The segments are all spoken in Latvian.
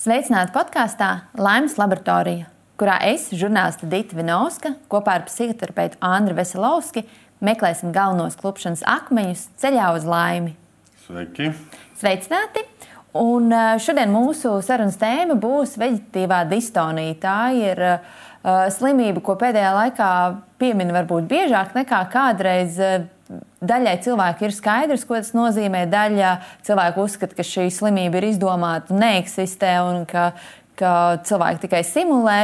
Sveicināti podkāstā Laimes laboratorija, kurā es, žurnāliste Dita Vinovska, kopā ar psihoterapeitu Andru Veselovski meklēsim galvenos klupšanas akmeņus ceļā uz laimi. Sveiki! Sveicināti! Un šodien mūsu sarunas tēma būs veģetīvā distonija. Tā ir uh, slimība, ko pēdējā laikā piemin varbūt biežāk nekā kādreiz. Daļai cilvēku ir skaidrs, ko tas nozīmē. Daļa cilvēku uzskata, ka šī slimība ir izdomāta neeksistē, un ka, ka cilvēki tikai simulē.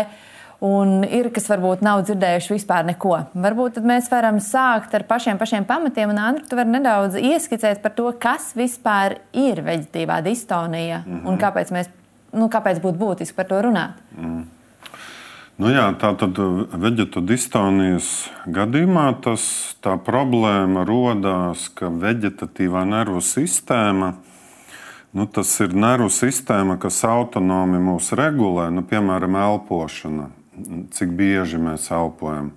Un ir, kas varbūt nav dzirdējuši vispār neko. Varbūt mēs varam sākt ar pašiem, pašiem pamatiem. Un, Andri, tu vari nedaudz ieskicēt par to, kas vispār ir veģetīvā distonija mm -hmm. un kāpēc, mēs, nu, kāpēc būtu būtiski par to runāt. Mm. Nu jā, tā tad veģetu distonijas gadījumā tas, tā problēma radās, ka veģetatīvā nervu sistēma, nu, ir nervu sistēma, kas autonomi mūs regulē, nu, piemēram, elpošana, cik bieži mēs elpojam,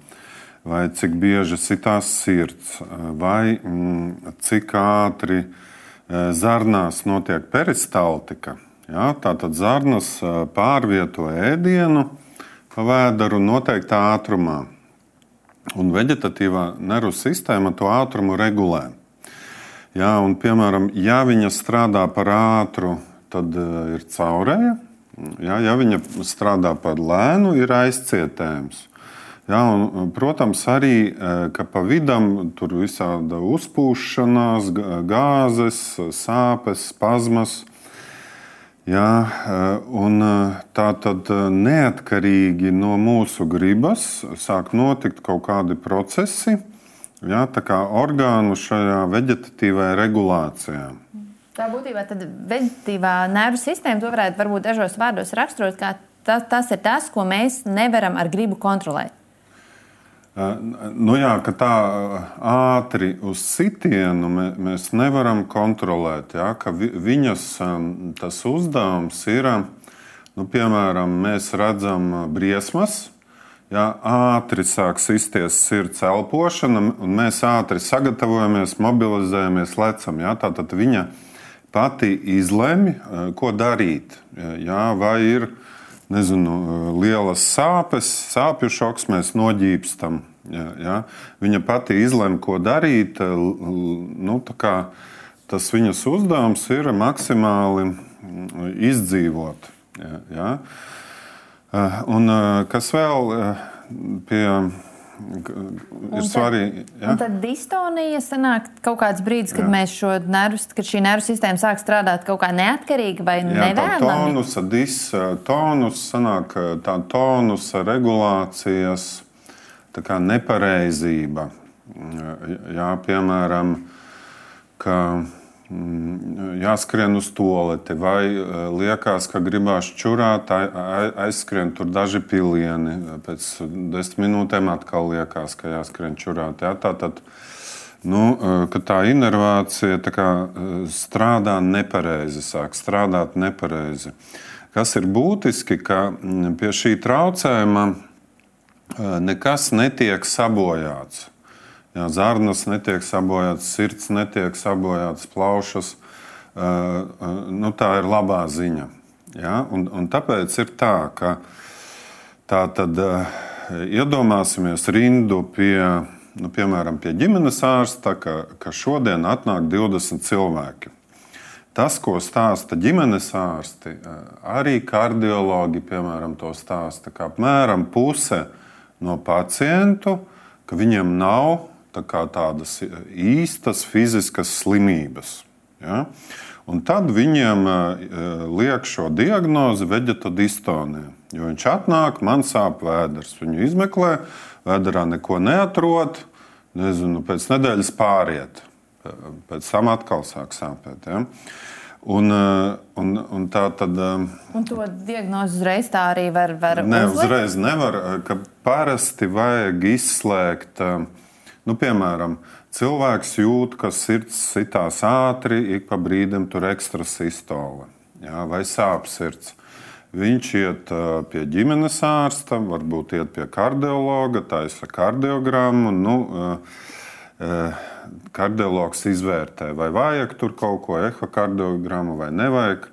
vai cik bieži sitās sirds, vai mm, cik ātri e, zarnās notiek peristaltika. Ja, Tātad zarnas e, pārvieto ēdienu pa vēderu noteiktā ātrumā. Un veģetatīvā nervu sistēma to ātrumu regulē. Jā, un, piemēram, ja viņa strādā par ātru, tad uh, ir caurēja. Jā, ja viņa strādā par lēnu, ir aizcietējums. Jā, un, protams, arī ka pa vidam tur ir visāda uzpūšanās, gāzes, sāpes, spazmas. Jā, eh, un eh, tā tad eh, neatkarīgi no mūsu gribas sāk notikt kaut kādi procesi, jā, tā kā orgānu šajā veģetatīvajā regulācijā. Tā būtībā tad veģetatīvā nervu sistēma, to varētu varbūt dažos vārdos raksturot, kā tas, tas ir tas, ko mēs nevaram ar gribu kontrolēt. Nu jā, ka tā ātri uz sitienu mēs nevaram kontrolēt. Jā, viņas tas uzdevums ir, nu, piemēram, mēs redzam briesmas. Jā, ātri sāk sisties sirds elpošana, un mēs ātri sagatavojamies, mobilizējamies, lecam. Jā, tātad viņa pati izlemj, ko darīt. Jā, vai ir nezinu, lielas sāpes, sāpju šoks, mēs noģīpstam. Ja, ja. Viņa pati izlemj, ko darīt. Nu, tas viņas uzdevums ir maksimāli izdzīvot. Ja, ja. Un kas vēl pie ir svarīgi. Ja? Tad distonija sanāk kaut kāds brīdis, kad, šo nervu, kad šī nervu sistēma sāk strādāt kaut kā neatkarīgi vai nevēlami. Tonusa, dis, tonus sanāk tā tonusa regulācijas tā nepareizība. Jā, piemēram, ka Mm, jāskrien uz toleti, vai e, liekas, ka gribās čurāt, aizskrien tur daži pilieni. Pēc desmit minūtēm atkal liekas, ka jāskrien čurāt. Jā, tā tad, nu, e, tā inervācija tā kā, e, strādā nepareizi, sāk strādāt nepareizi. Kas ir būtiski, ka mm, pie šī traucējuma nekas netiek sabojāts. Jā, zarnas netiek sabojātas, sirds netiek sabojātas, plaušas. Nu, tā ir labā ziņa. Ja? Un, un tāpēc ir tā, ka tā tad iedomāsimies rindu pie, nu, piemēram, pie ģimenes ārsta, ka, ka šodien atnāk 20 cilvēki. Tas, ko stāsta ģimenes ārsti, arī kardiologi, piemēram, to stāsta, ka apmēram puse no pacientu, ka viņiem nav tā tādas īstas fiziskas slimības. Ja? Un tad viņiem uh, liek šo diagnozi veģetodistonija. Jo viņš atnāk, man sāp vēders. Viņu izmeklē, vēderā neko neatrod. Nezinu, pēc nedēļas pāriet. Pēc tam atkal sāk sāpēt. Ja? Un, un, un tā tad. Un to diagnozi uzreiz tā arī var, var ne, uzlikt? Uzreiz nevar. Parasti vajag izslēgt uh, Nu, piemēram, cilvēks jūt, ka sirds sitās ātri, ik pa brīdim tur ekstra sistole jā, vai sāp sirds. Viņš iet pie ģimenes ārsta, varbūt iet pie kardiologa, taisa kardiogrammu. Nu, kardiologs izvērtē, vai vajag tur kaut ko ehokardiogrammu vai nevajag.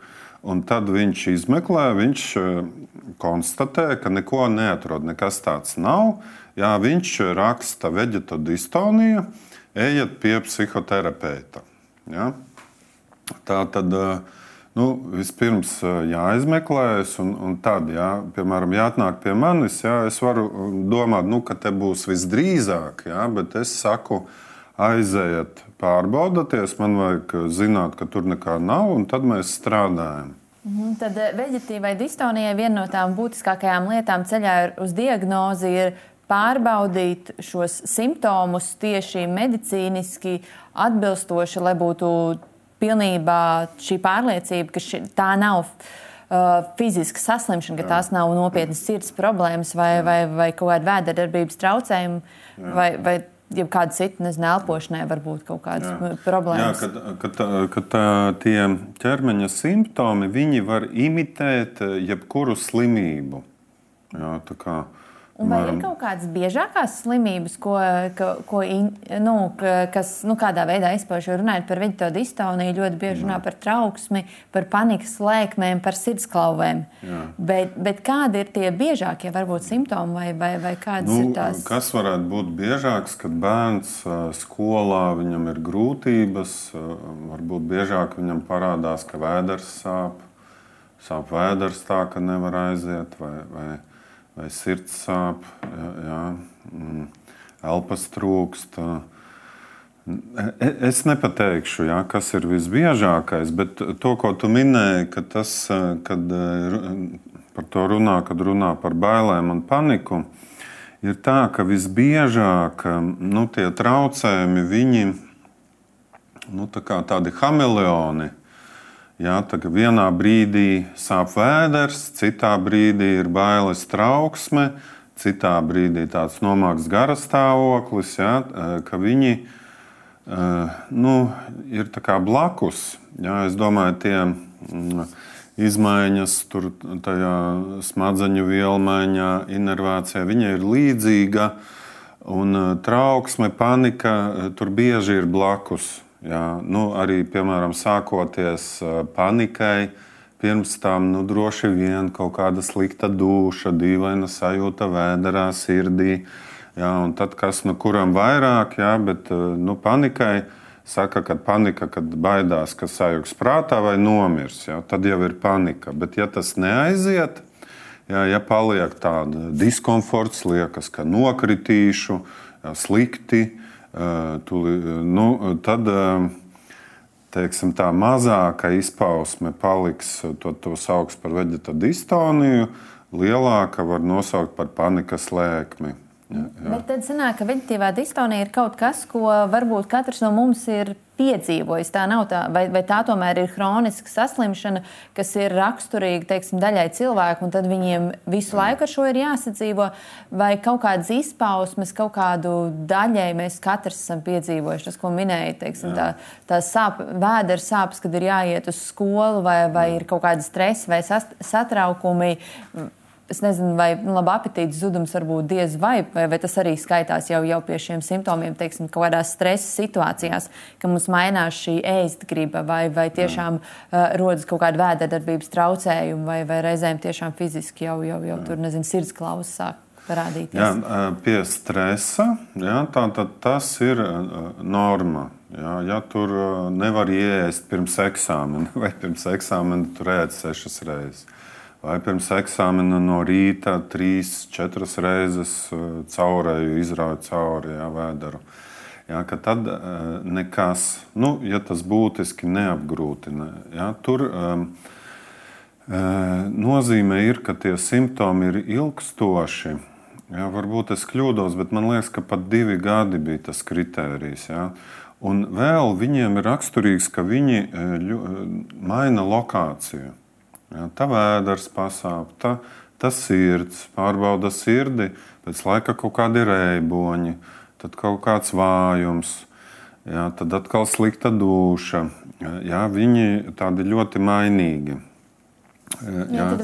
Un tad viņš izmeklē, viņš konstatē, ka neko neatrod, nekas tāds nav. Jā, viņš raksta veģetodistoniju, ejiet pie psihoterapeita. Ja? Tā tad nu, vispirms jāizmeklējas, un, un tad, jā, piemēram, jāatnāk pie manis. Jā, es varu domāt, nu, ka te būs visdrīzāk, jā, bet es saku, aiziet, pārbaudieties, man vajag zināt, ka tur nekā nav, un tad mēs strādājam. Mhm, tad veģetīvai distonijai viena no tām būtiskākajām lietām ceļā uz diagnozi ir pārbaudīt šos simptomus tieši medicīniski atbilstoši, lai būtu pilnībā šī pārliecība, ka ši, tā nav uh, fiziska saslimšana, ka tās nav nopietnas sirds problēmas vai, vai, vai kaut kāda vēderdarbības traucējumi. Vai, vai jau kāda cita, nezinu, elpošanai var būt kaut kādas Jā. problēmas. Jā, kad, kad, kad tie ķermeņa simptomi, viņi var imitēt jebkuru slimību. Jā, tā kā, Un vai ir kaut kādas biežākās slimības, ko, ko, ko, nu, kas nu, kādā veidā izpaužas? Runājot par veģetālu distoniju, ļoti bieži runā par trauksmi, par panikas lēkmēm, par sirdsklauvēm. Jā. Bet, bet kādi ir tie biežākie varbūt simptomi vai, vai, vai kādas nu, ir tās? Kas varētu būt biežāks, kad bērns skolā viņam ir grūtības, varbūt biežāk viņam parādās, ka vēders sāp, sāp vēders tā, ka nevar aiziet vai, vai vai sirds sāp, jā, jā, mm, elpas trūkst. E, es nepateikšu, jā, kas ir visbiežākais, bet to, ko tu minēji, ka tas, kad par to runā, kad runā par bailēm un paniku, ir tā, ka visbiežāk nu, tie traucējumi, viņi nu, tā tādi hameleoni, Jā, vienā brīdī sāp vēders, citā brīdī ir bailes trauksme, citā brīdī tāds nomāks garas stāvoklis, jā, ka viņi nu, ir blakus. Jā, es domāju, tie mm, izmaiņas tur, tajā smadzeņu vielmaiņā, inervācijā, viņa ir līdzīga. Un trauksme, panika tur bieži ir blakus. Jā, nu, arī, piemēram, sākoties panikai, pirms tam nu, droši vien kaut kāda slikta duša, dīvaina sajūta vēderā, sirdī. Jā, tad, kas no nu, kuram vairāk, jā, bet nu, panikai saka, ka panika, kad baidās, ka sajūgs prātā vai nomirs, jā, tad jau ir panika. Bet, ja tas neaiziet, jā, ja paliek tāda diskomforts, liekas, ka nokritīšu, jā, slikti, Tuli, nu, tad teiksim, tā mazāka izpausme paliks, to, to sauc par veģetādistoniju, lielāka var nosaukt par panikas lēkmi. Jā, jā. Bet tad sanāk, ka veģetīvā distonija ir kaut kas, ko varbūt katrs no mums ir piedzīvojis. Tā nav tā, vai, vai tā tomēr ir hroniska saslimšana, kas ir raksturīga teiksim, daļai cilvēku, un tad viņiem visu laiku ar šo ir jāsadzīvo, vai kaut kādas izpausmes, kaut kādu daļai mēs katrs esam piedzīvojuši. Tas, ko minēja, teiksim, tā, tā sāp, vēdera sāpes, kad ir jāiet uz skolu, vai, vai ir kaut kāda stresa vai satraukumi es nezinu, vai nu, labi apetītes zudums var būt diez vai, vai, vai tas arī skaitās jau, jau pie šiem simptomiem, teiksim, kaut kādās stresa situācijās, ka mums mainās šī ēst griba, vai, vai tiešām uh, rodas kaut kāda vēderdarbības traucējuma, vai, vai reizēm tiešām fiziski jau, jau, jau tur, nezinu, sirdsklausas sāk. Parādīties. Jā, pie stresa jā, tā, tas ir norma. Jā, ja tur nevar ienākt pirms eksāmena vai pirms eksāmena, tur ēst sešas reizes vai pirms eksāmena no rīta trīs, četras reizes eh, caurēju, izrauju cauri jā, vēderu. Jā, tad eh, nekas, nu, ja tas būtiski neapgrūtina. Jā, tur um, nozīme ir, ka tie simptomi ir ilgstoši. Jā, varbūt es kļūdos, bet man liekas, ka pat divi gadi bija tas kritērijs. Jā. Un vēl viņiem ir raksturīgs, ka viņi ļu, maina lokāciju. Ja, tā vēders pasāp, tā, tā sirds, pārbauda sirdi, pēc laika kaut kādi rēboņi, tad kaut kāds vājums, ja, tad atkal slikta duša. Ja, viņi tādi ļoti mainīgi. Jā, tad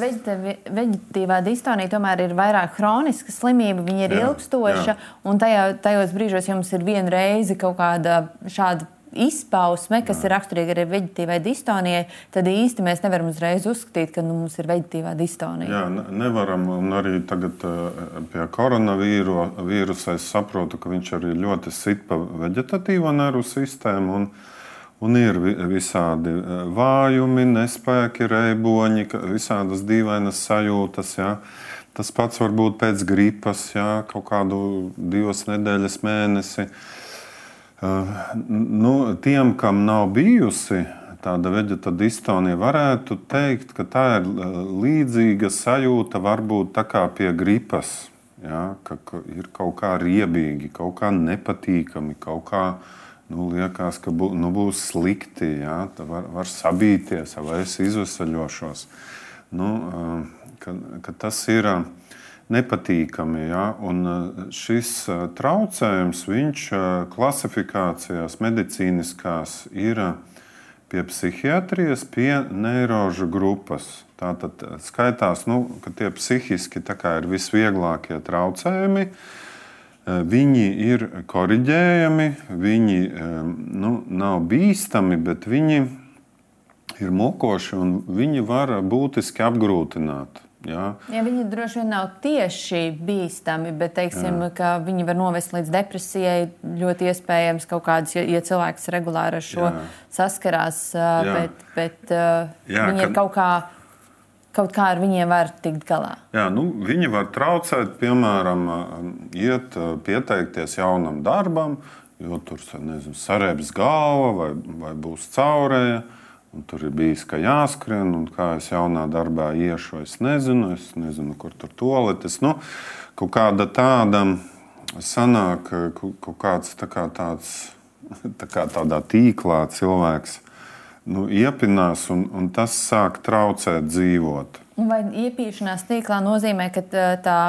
veģetīvā distonija tomēr ir vairāk kroniska slimība, viņa ir jā, ilgstoša. Jā. Un tajā, tajos brīžos jums ir viena reize kaut kāda šāda izpausme, kas Jā. ir raksturīga arī veģetīvai distonijai, tad īsti mēs nevaram uzreiz uzskatīt, ka nu, mums ir veģetīvā distonija. Jā, nevaram. Un arī tagad pie koronavīrusa es saprotu, ka viņš arī ļoti sit pa veģetatīvo nervu sistēmu. Un, Un ir visādi vājumi, nespēki, reiboņi, visādas dīvainas sajūtas. Ja. Tas pats var būt pēc gripas, ja, kaut kādu divas nedēļas mēnesi. Uh, nu, tiem, kam nav bijusi tāda veģeta distonija, varētu teikt, ka tā ir līdzīga sajūta varbūt tā kā pie gripas. Ja, ka, ir kaut kā riebīgi, kaut kā nepatīkami, kaut kā nu, liekas, ka bū, nu, būs slikti. Ja? Var, var sabīties, vai es izvesaļošos. Nu, ka, ka tas ir nepatīkami. Ja? Un šis traucējums, viņš klasifikācijās medicīniskās ir pie psihiatrijas, pie neirožu grupas. Tātad skaitās, nu, ka tie psihiski ir visvieglākie traucējumi. Eh, viņi ir korģējami, viņi eh, nu, nav bīstami, bet viņi ir mokoši un viņi var būtiski apgrūtināt. Jā. Ja viņi droši vien nav tieši bīstami, bet teiksim, viņi var novest līdz depresijai. Ļoti iespējams, kādas, ja, ja cilvēks regulāri ar šo Jā. saskarās, Jā. bet, bet Jā, viņi kad... ir kaut kādā kaut kā ar viņiem var tikt galā? Jā, nu, viņi var traucēt, piemēram, iet pieteikties jaunam darbam, jo tur nezinu, sarēbs galva vai, vai būs caurēja. Tur ir bijis, ka jāskrien, un kā es jaunā darbā iešu, es nezinu, es nezinu kur tur toaletes. Nu, kaut kāda tāda sanāk, kaut kāds tā kā tāds, tā kā tādā tīklā cilvēks nu, iepinās, un, un tas sāk traucēt dzīvot. Vai iepīšanās tīklā nozīmē, ka tā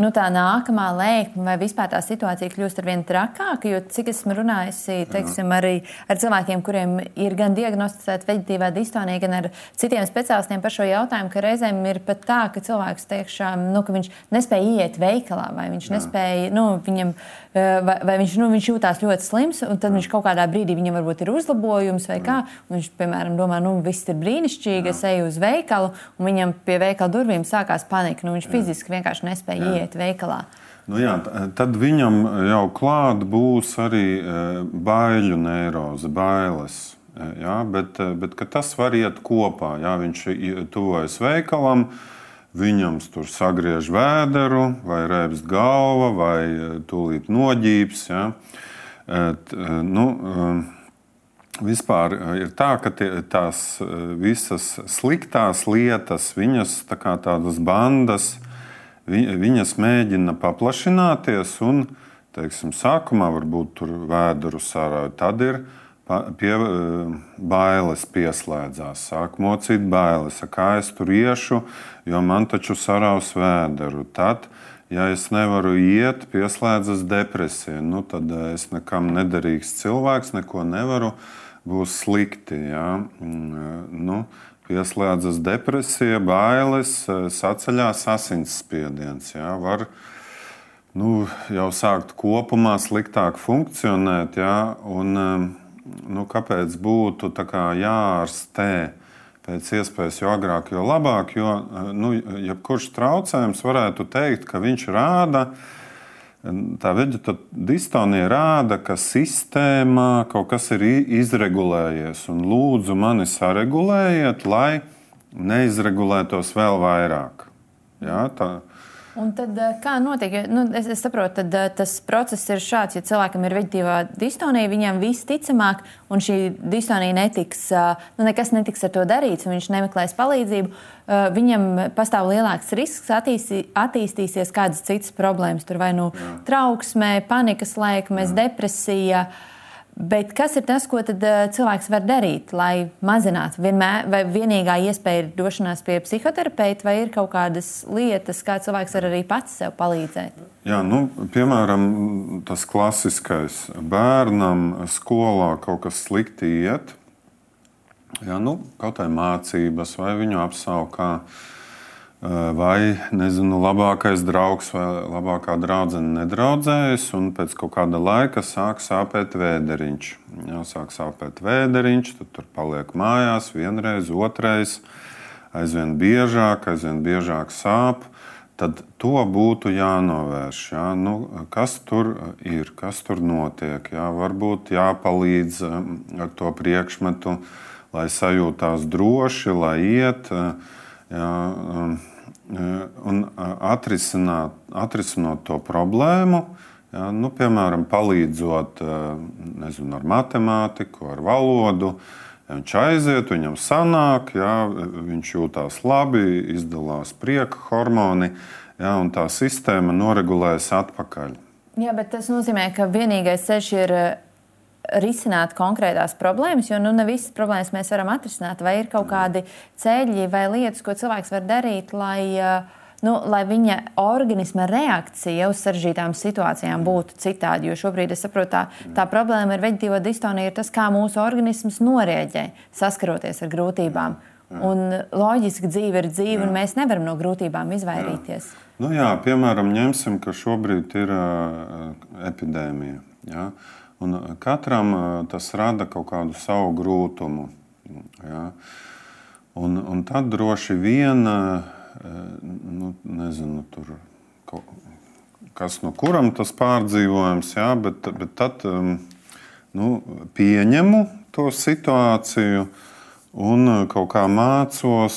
nu, tā nākamā lēkme vai vispār tā situācija kļūst ar vien trakāka. Jo cik esmu runājusi teiksim, arī ar cilvēkiem, kuriem ir gan diagnosticēta veģetīvā distonija, gan ar citiem speciālistiem par šo jautājumu, ka reizēm ir pat tā, ka cilvēks tiešām nu, ka nespēja iet veikalā vai viņš Jā. nespēja, nu, viņam, eh, vai, vai viņš, nu, viņš jūtās ļoti slims, un tad Jā. viņš kaut kādā brīdī viņam varbūt ir uzlabojums vai Jā. kā. Viņš, piemēram, domā, nu, viss ir brīnišķīgi, Jā. es eju uz veikalu, un viņam pie veikala durvīm sākās panika. Nu, viņš Jā. fiziski vienkārši nespēja Jā. iet veikalā. Nu jā, tad viņam jau klāt būs arī e, baiļu neiroze, bailes. E, jā, bet, bet tas var iet kopā. Jā, viņš tuvojas veikalam, viņam tur sagriež vēderu, vai rēbs galva, vai tūlīt noģības. Jā. Nu, Vispār ir tā, ka tie, tās visas sliktās lietas, viņas tā kā tādas bandas, viņas mēģina paplašināties un, teiksim, sākumā varbūt tur vēduru sarāja. Tad ir pie, e, bailes pieslēdzās, sāk mocīt bailes, kā es tur iešu, jo man taču saraus vēderu. Tad, ja es nevaru iet, pieslēdzas depresija, nu, tad es nekam nederīgs cilvēks, neko nevaru, būs slikti. Ja? E, nu, pieslēdzas depresija, bailes, saceļās asinsspiediens. Jā, var nu, jau sākt kopumā sliktāk funkcionēt. Jā, un, nu, kāpēc būtu jārastē pēc iespējas jo agrāk, jo labāk? Jo nu, jebkurš traucējums varētu teikt, ka viņš rāda, Tā veģetācija rāda, ka sistēmā kaut kas ir izregulējies. Lūdzu, mani saregulējiet, lai neizregulētos vēl vairāk. Ja, tā, Un tad, eh, kā notiek? Nu, es, es saprotu, tad, eh, tas process ir šāds. Ja cilvēkam ir veģetīvā distonija, viņam visticamāk, un šī distonija netiks, eh, nu, nekas netiks ar to darīts, un viņš nemeklēs palīdzību, viņam pastāv lielāks risks attīstī, attīstīsies kādas citas problēmas. Tur vai nu trauksme, panikas lēkmes, depresija. Uh, Bet kas ir tas, ko tad, uh, cilvēks var darīt, lai mazinātu? Vienmēr, vai vienīgā iespēja ir došanās pie psihoterapeita, vai ir kaut kādas lietas, kā cilvēks var arī pats sev palīdzēt? Jā, nu, piemēram, tas klasiskais bērnam skolā kaut kas slikti iet. Jā, nu, kaut kā mācības, vai viņu apsaukā, vai nezinu, labākais draugs vai labākā draudzene nedraudzējas, un pēc kaut kāda laika sāk sāpēt vēderiņš. Jā, sāk sāpēt vēderiņš, tad tur paliek mājās vienreiz, otrreiz, aizvien biežāk, aizvien biežāk sāp. Tad to būtu jānovērš. Jā. Nu, kas tur ir, kas tur notiek? Jā. Varbūt jāpalīdz ar to priekšmetu, lai sajūtās droši, lai iet. Jā, un atrisināt, atrisinot to problēmu, ja, nu, piemēram, palīdzot nezinu, ar matemātiku, ar valodu. Ja viņš aiziet, viņam sanāk, ja, viņš jūtas labi, izdalās prieka hormoni, ja, un tā sistēma noregulējas atpakaļ. Jā, bet tas nozīmē, ka vienīgais ceļš ir risināt konkrētās problēmas, jo nu, ne visas problēmas mēs varam atrisināt. Vai ir kaut kādi ceļi vai lietas, ko cilvēks var darīt, lai, nu, lai viņa organisma reakcija uz sarežģītām situācijām būtu citāda? Jo šobrīd es saprotu, tā, tā problēma ar veģetīvo distoniju ir tas, kā mūsu organisms norēģē saskaroties ar grūtībām. Un loģiski dzīve ir dzīve, jā. un mēs nevaram no grūtībām izvairīties. Jā. Nu jā, piemēram, ņemsim, ka šobrīd ir uh, epidēmija. Ja? Uh, Un katram tas rada kaut kādu savu grūtumu. Ja? Un, un tad droši vien, nu, nezinu, tur, kas no kuram tas pārdzīvojums, ja? bet, bet tad nu, pieņemu to situāciju un kaut kā mācos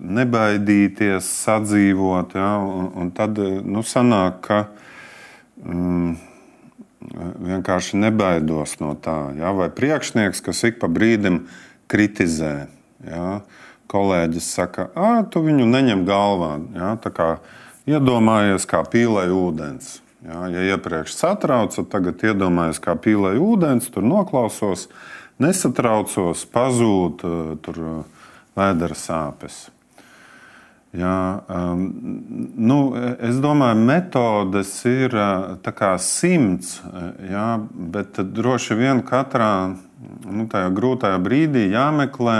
nebaidīties, sadzīvot. Ja? Un, un tad nu, sanāk, ka. Um, vienkārši nebaidos no tā. Ja? Vai priekšnieks, kas ik pa brīdim kritizē, ja? kolēģis saka, ah, tu viņu neņem galvā. Ja? Kā iedomājies, kā pīlē ūdens. Ja, ja iepriekš satrauca, tad iedomājos, kā pīlē ūdens, tur noklausos, nesatraucos, pazūd tur vēdera sāpes. Jā, um, nu, es domāju, metodes ir simts, jā, bet droši vien katrā nu, grūtajā brīdī jāmeklē,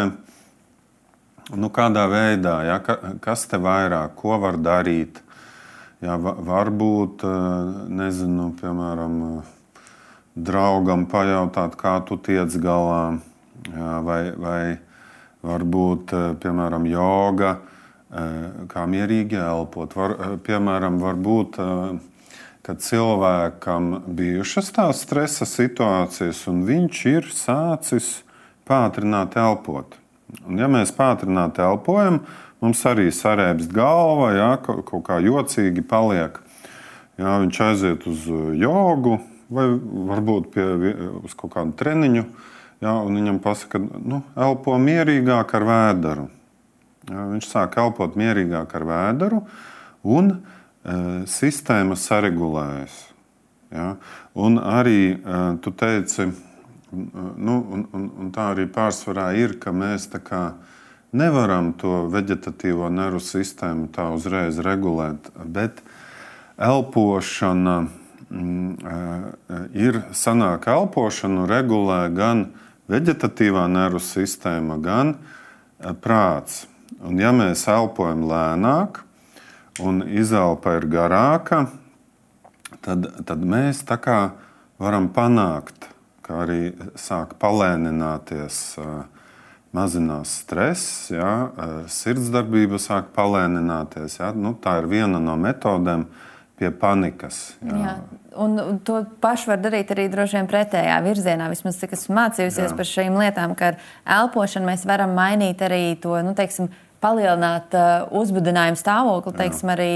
nu, kādā veidā, jā, kas te vairāk, ko var darīt. Jā, varbūt, nezinu, piemēram, draugam pajautāt, kā tu tiec galā, jā, vai, vai varbūt, piemēram, joga kā mierīgi elpot. Var, eh, piemēram, var būt, eh, kad cilvēkam bijušas tās stresa situācijas, un viņš ir sācis pātrināt elpot. Un, ja mēs pātrināt elpojam, mums arī sarēbst galva, jā, kaut kā jocīgi paliek. Jā, viņš aiziet uz jogu vai varbūt pie, uz kaut kādu treniņu, jā, un viņam pasaka, nu, elpo mierīgāk ar vēderu. Viņš sāk elpot mierīgāk ar vēderu, un e, sistēma saregulējas. Ja? Un arī e, tu teici, nu, un, un, un tā arī pārsvarā ir, ka mēs nevaram to vegetatīvo nervu sistēmu tā uzreiz regulēt, bet elpošana mm, e, ir sanāka elpošanu regulē gan vegetatīvā nervu sistēma, gan prāts. Un ja mēs elpojam lēnāk un izelpa ir garāka, tad, tad mēs tā kā varam panākt, ka arī sāk palēnināties, mazinās stress, ja, sirdsdarbība sāk palēnināties. Ja. Nu, tā ir viena no metodēm pie panikas. Jā. Jā. Un to pašu var darīt arī droši vien pretējā virzienā. Vismaz cik esmu mācījusies Jā. par šīm lietām, ka ar elpošanu mēs varam mainīt arī to, nu, teiksim, palielināt uh, uzbudinājumu stāvokli, teiksim, arī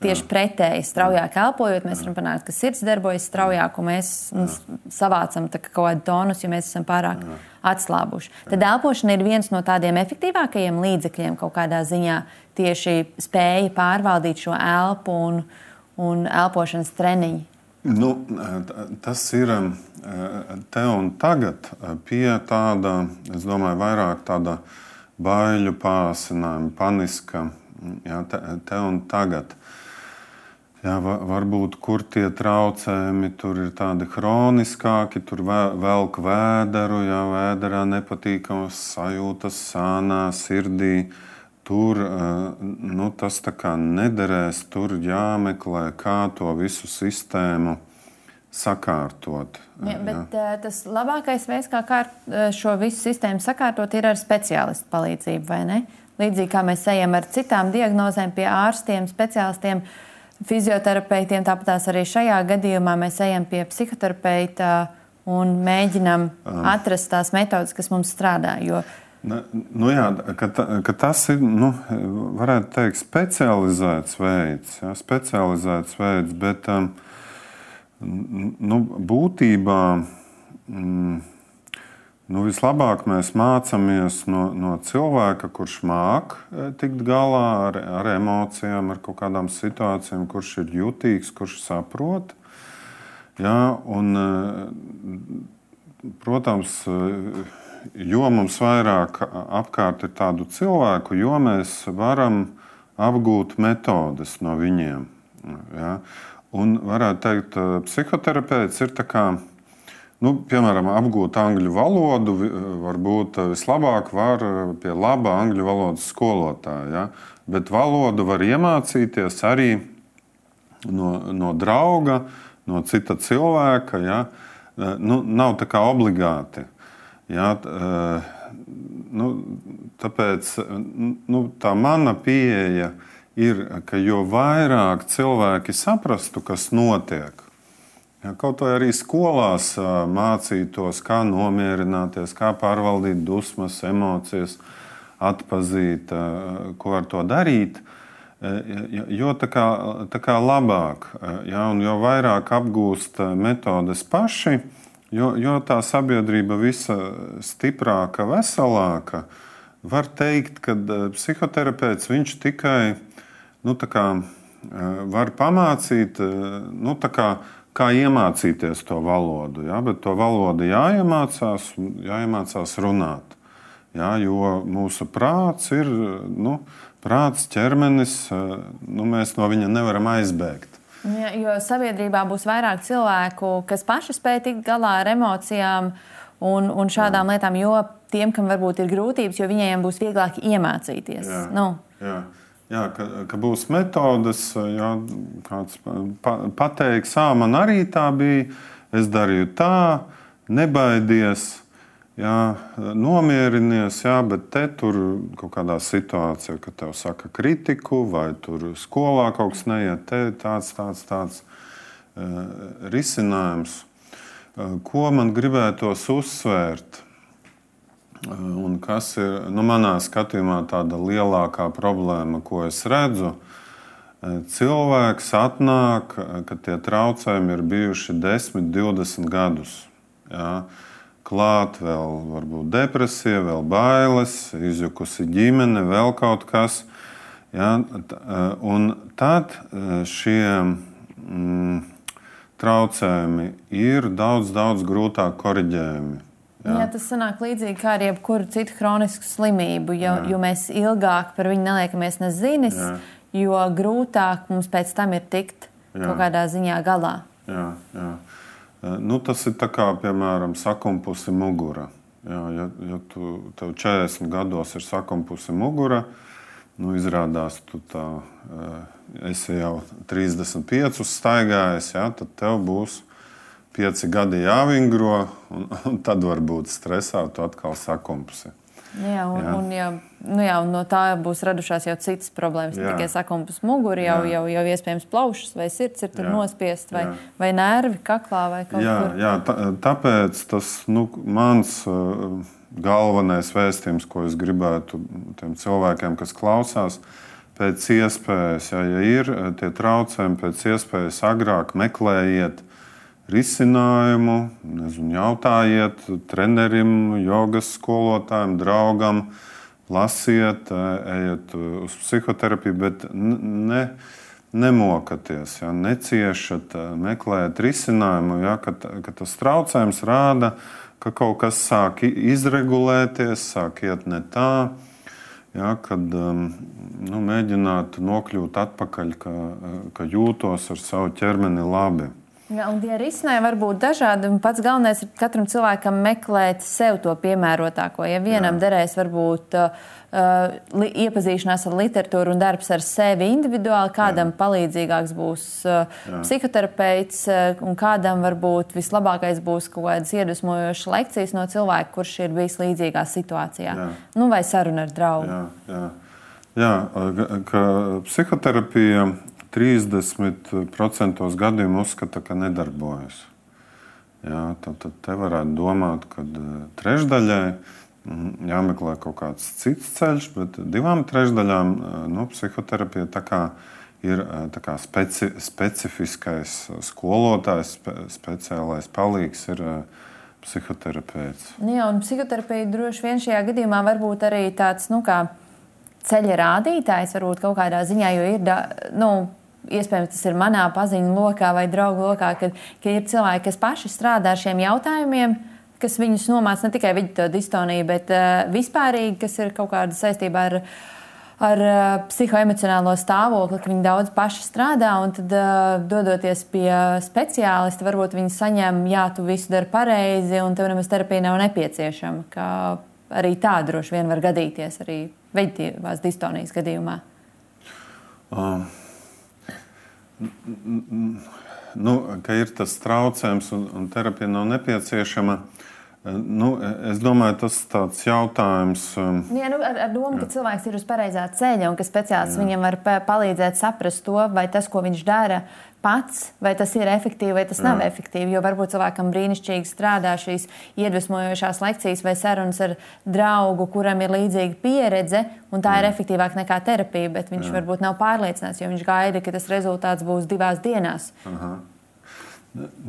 tieši pretēji. Straujāk elpojot, mēs varam panākt, ka sirds darbojas straujāk, un mēs nu, savācam kaut kādu tonus, jo mēs esam pārāk atslābuši. Tad elpošana ir viens no tādiem efektīvākajiem līdzekļiem kaut kādā ziņā tieši spēja pārvaldīt šo elpu un, un elpošanas treniņu. Nu, tas ir um, te un tagad pie tāda, es domāju, vairāk tāda baiļu pārsinājuma, paniska, jā, te, te un tagad. Jā, varbūt kur tie traucējumi tur ir tādi hroniskāki, tur velk vēderu, jā, vēderā nepatīkamas sajūtas, sānā, sirdī. tur nu, tas nederēs, tur jāmeklē, kā to visu sistēmu sakārtot. Ja, bet jā. tas labākais veids, kā kārt, šo visu sistēmu sakārtot, ir ar speciālistu palīdzību, vai ne? Līdzīgi kā mēs ejam ar citām diagnozēm pie ārstiem, speciālistiem, fizioterapeitiem, tāpat arī šajā gadījumā mēs ejam pie psihoterapeita un mēģinam um. atrast tās metodas, kas mums strādā. Jo Ne, nu jā, ka, ta, ka tas ir nu, varētu teikt, specializēts veids, jā, specializēts veids bet um, nu, būtībā mm, nu, vislabāk mēs mācāmies no, no cilvēka, kurš māca e, tikt galā ar, ar emocijām, ar kaut kādām situācijām, kurš ir jutīgs, kurš saprot. Jā, un, e, protams, e, jo mums vairāk apkārt ir tādu cilvēku, jo mēs varam apgūt metodes no viņiem. Ja? Un varētu teikt, ka psihoterapeits ir kā, nu, piemēram, apgūt angļu valodu. Varbūt vislabāk var pie laba angļu valodas skolotāja. Ja? Bet valodu var iemācīties arī no, no drauga, no cita cilvēka. Ja? Nu, nav tā kā obligāti. Jā, nu, tāpēc nu, tā mana pieeja ir, ka jo vairāk cilvēki saprastu, kas notiek, ja, kaut vai arī skolās mācītos, kā nomierināties, kā pārvaldīt dusmas, emocijas, atpazīt, ko ar to darīt. Jo tā kā, tā kā labāk, ja, un jo vairāk apgūst metodes paši, Jo, jo tā sabiedrība visa stiprāka, veselāka, var teikt, ka psihoterapeits viņš tikai nu, kā, e, var pamācīt, e, nu, kā, kā iemācīties to valodu. Ja? Bet to valodu jāiemācās, jāiemācās runāt. Ja? Jo mūsu prāts ir nu, prāts, ķermenis, nu, mēs no viņa nevaram aizbēgt. Ja, jo sabiedrībā būs vairāk cilvēku, kas paši spēj tikt galā ar emocijām un, un šādām jā. lietām, jo tiem, kam varbūt ir grūtības, jo viņiem būs vieglāk iemācīties. Jā. Nu. Jā. Jā, ka, ka būs metodes, ja kāds pa, pateiks, ah, man arī tā bija, es darīju tā, nebaidies jā, nomierinies, jā, bet te tur kaut kādā situācijā, kad tev saka kritiku, vai tur skolā kaut kas neiet, te tāds, tāds, tāds uh, risinājums. Uh, ko man gribētos uzsvērt? Uh, un kas ir nu, manā skatījumā tāda lielākā problēma, ko es redzu? Cilvēks atnāk, kad tie traucējumi ir bijuši 10, 20 gadus. Ja? klāt vēl varbūt depresija, vēl bailes, izjukusi ģimene, vēl kaut kas. Ja, un tad šie mm, traucējumi ir daudz, daudz grūtāk korģējami. Jā. Jā, tas sanāk līdzīgi kā ar jebkuru citu chronisku slimību. Jo, Jā. jo mēs ilgāk par viņu neliekamies nezinis, Jā. jo grūtāk mums pēc tam ir tikt Jā. kaut kādā ziņā galā. Jā, jā. Eh, nu, tas ir kā, piemēram, sakumpusi mugura. Jā, ja, ja tu, tev 40 gados ir sakumpusi mugura, nu, izrādās, tu tā, eh, esi jau 35 staigājis, jā, tad tev būs 5 gadi jāvingro, un, un tad varbūt stresā tu atkal sakumpusi. Jā, un, jā. Un, jā, nu jā, no tā būs radušās jau citas problēmas. Jā. Ne tikai sakumpas mugurā, jau, jau, jau iespējams plaušas vai sirds ir nospiest, vai, jā. vai nervi kaklā vai kaut jā, kur. Jā, tā, tāpēc tas nu, mans uh, galvenais vēstījums, ko es gribētu tiem cilvēkiem, kas klausās, pēc iespējas, ja, ja ir tie traucējumi, pēc iespējas agrāk meklējiet risinājumu, nezinu, jautājiet trenerim, jogas skolotājiem, draugam, lasiet, e, ejiet uz psihoterapiju, bet ne, nemokaties, ja, neciešat, e, meklējat risinājumu, ja, kad, kad tas traucējums rāda, ka kaut kas sāk izregulēties, sāk iet ne tā. Ja, kad um, nu, mēģināt nokļūt atpakaļ, ka, ka jūtos ar savu ķermeni labi. Ja, un tie risinājumi var būt dažādi. Pats galvenais ir katram cilvēkam meklēt sev to piemērotāko. Ja vienam Jā. derēs varbūt uh, uh iepazīšanās ar literatūru un darbs ar sevi individuāli, kādam Jā. palīdzīgāks būs uh, Jā. psihoterapeits, uh, un kādam varbūt vislabākais būs kaut kādas iedvesmojošas lekcijas no cilvēka, kurš ir bijis līdzīgā situācijā. Jā. Nu, vai saruna ar draugu. Jā, jā. Jā, ka psihoterapija 30% gadījumu uzskata, ka nedarbojas. Jā, tad, tad te varētu domāt, ka e, trešdaļai jāmeklē kaut kāds cits ceļš, bet divām trešdaļām e, nu, psihoterapija ir e, kā speci, specifiskais skolotājs, spe, speciālais palīgs. Ir, psihoterapeits. Nu jā, un psihoterapija droši vien šajā gadījumā var būt arī tāds nu, kā ceļa rādītājs, varbūt kaut kādā ziņā, jo ir nu, iespējams, tas ir manā paziņu lokā vai draugu lokā, kad, ka ir cilvēki, kas paši strādā ar šiem jautājumiem. Kas viņus nomāca ne tikai viņa distoniju, bet uh, vispārīgi, kas ir kaut kāda saistība ar, ar uh, psihoemocionālo stāvokli, ka viņi daudz paši strādā. Un tad, uh, dodoties pie speciālista, varbūt viņi saņem, jā, tu visu dari pareizi, un tev nemaz terapija nav nepieciešama. Ka arī tā droši vien var gadīties arī veģetīvās distonijas gadījumā. Um nu, ka ir tas traucējums un, un terapija nav nepieciešama. Nu, es domāju, tas ir tāds jautājums. Um, jā, nu, ar, ar domu, jā. ka cilvēks ir uz pareizā ceļa un ka speciālists viņam var palīdzēt saprast to, vai tas, ko viņš dara, pats, vai tas ir efektīvi vai tas nav efektīvi. Jo varbūt cilvēkam brīnišķīgi strādā šīs iedvesmojošās lekcijas vai sarunas ar draugu, kuram ir līdzīga pieredze, un tā Jā. ir efektīvāka nekā terapija, bet viņš Jā. varbūt nav pārliecināts, jo viņš gaida, ka tas rezultāts būs divās dienās. Aha.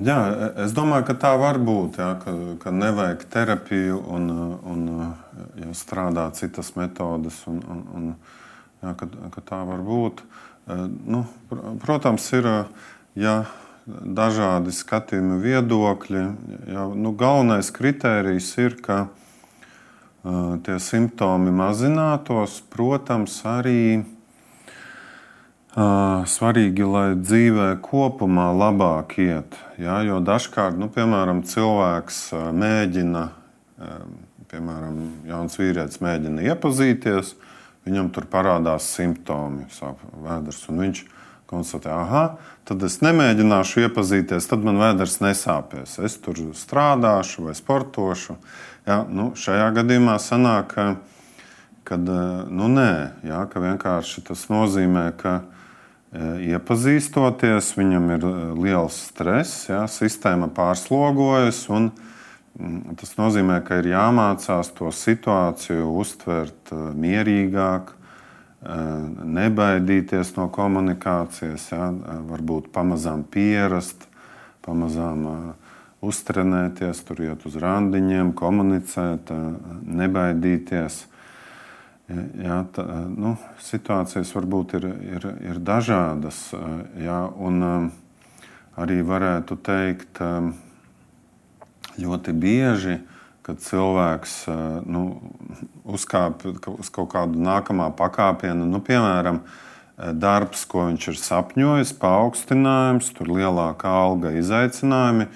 Jā, es domāju, ka tā var būt. Jā, ka, ka nevajag terapiju un, un ja strādā citas metodes. Un, un, un, jā, ka, ka tā var būt. Uh, Nu, protams, ir ja, dažādi skatījumi, viedokļi. Ja, nu, galvenais kriterijs ir, ka tie simptomi mazinātos. Protams, arī svarīgi, lai dzīvē kopumā labāk iet. Ja, jo dažkārt, nu, piemēram, cilvēks mēģina, piemēram, jauns vīrietis mēģina iepazīties, uh, viņam tur parādās simptomi, sāp vēders. Viņš konstatē, ah, tad es nemēģināšu iepazīties, tad man vēders nesāpēs. Es tur strādāšu vai sportošu. Ja, nu, šajā gadījumā sanāk, ka kad, nu, nē, ja, ka vienkārši tas nozīmē, ka e, iepazīstoties, viņam ir liels stress, ja, sistēma pārslogojas. Un, tas nozīmē, ka ir jāmācās to situāciju uztvert eh, mierīgāk, eh, nebaidīties no komunikācijas, ja, eh, varbūt pamazām pierast, pamazām uztrenēties, tur iet uz randiņiem, komunicēt, nebaidīties. Jā, tā, nu, situācijas varbūt ir, ir, ir dažādas, jā, un arī varētu teikt, ka ļoti bieži, kad cilvēks nu, uzkāp uz kaut kādu nākamā pakāpienu, nu, piemēram, darbs, ko viņš ir sapņojis, paaugstinājums, tur lielāka alga, izaicinājumi,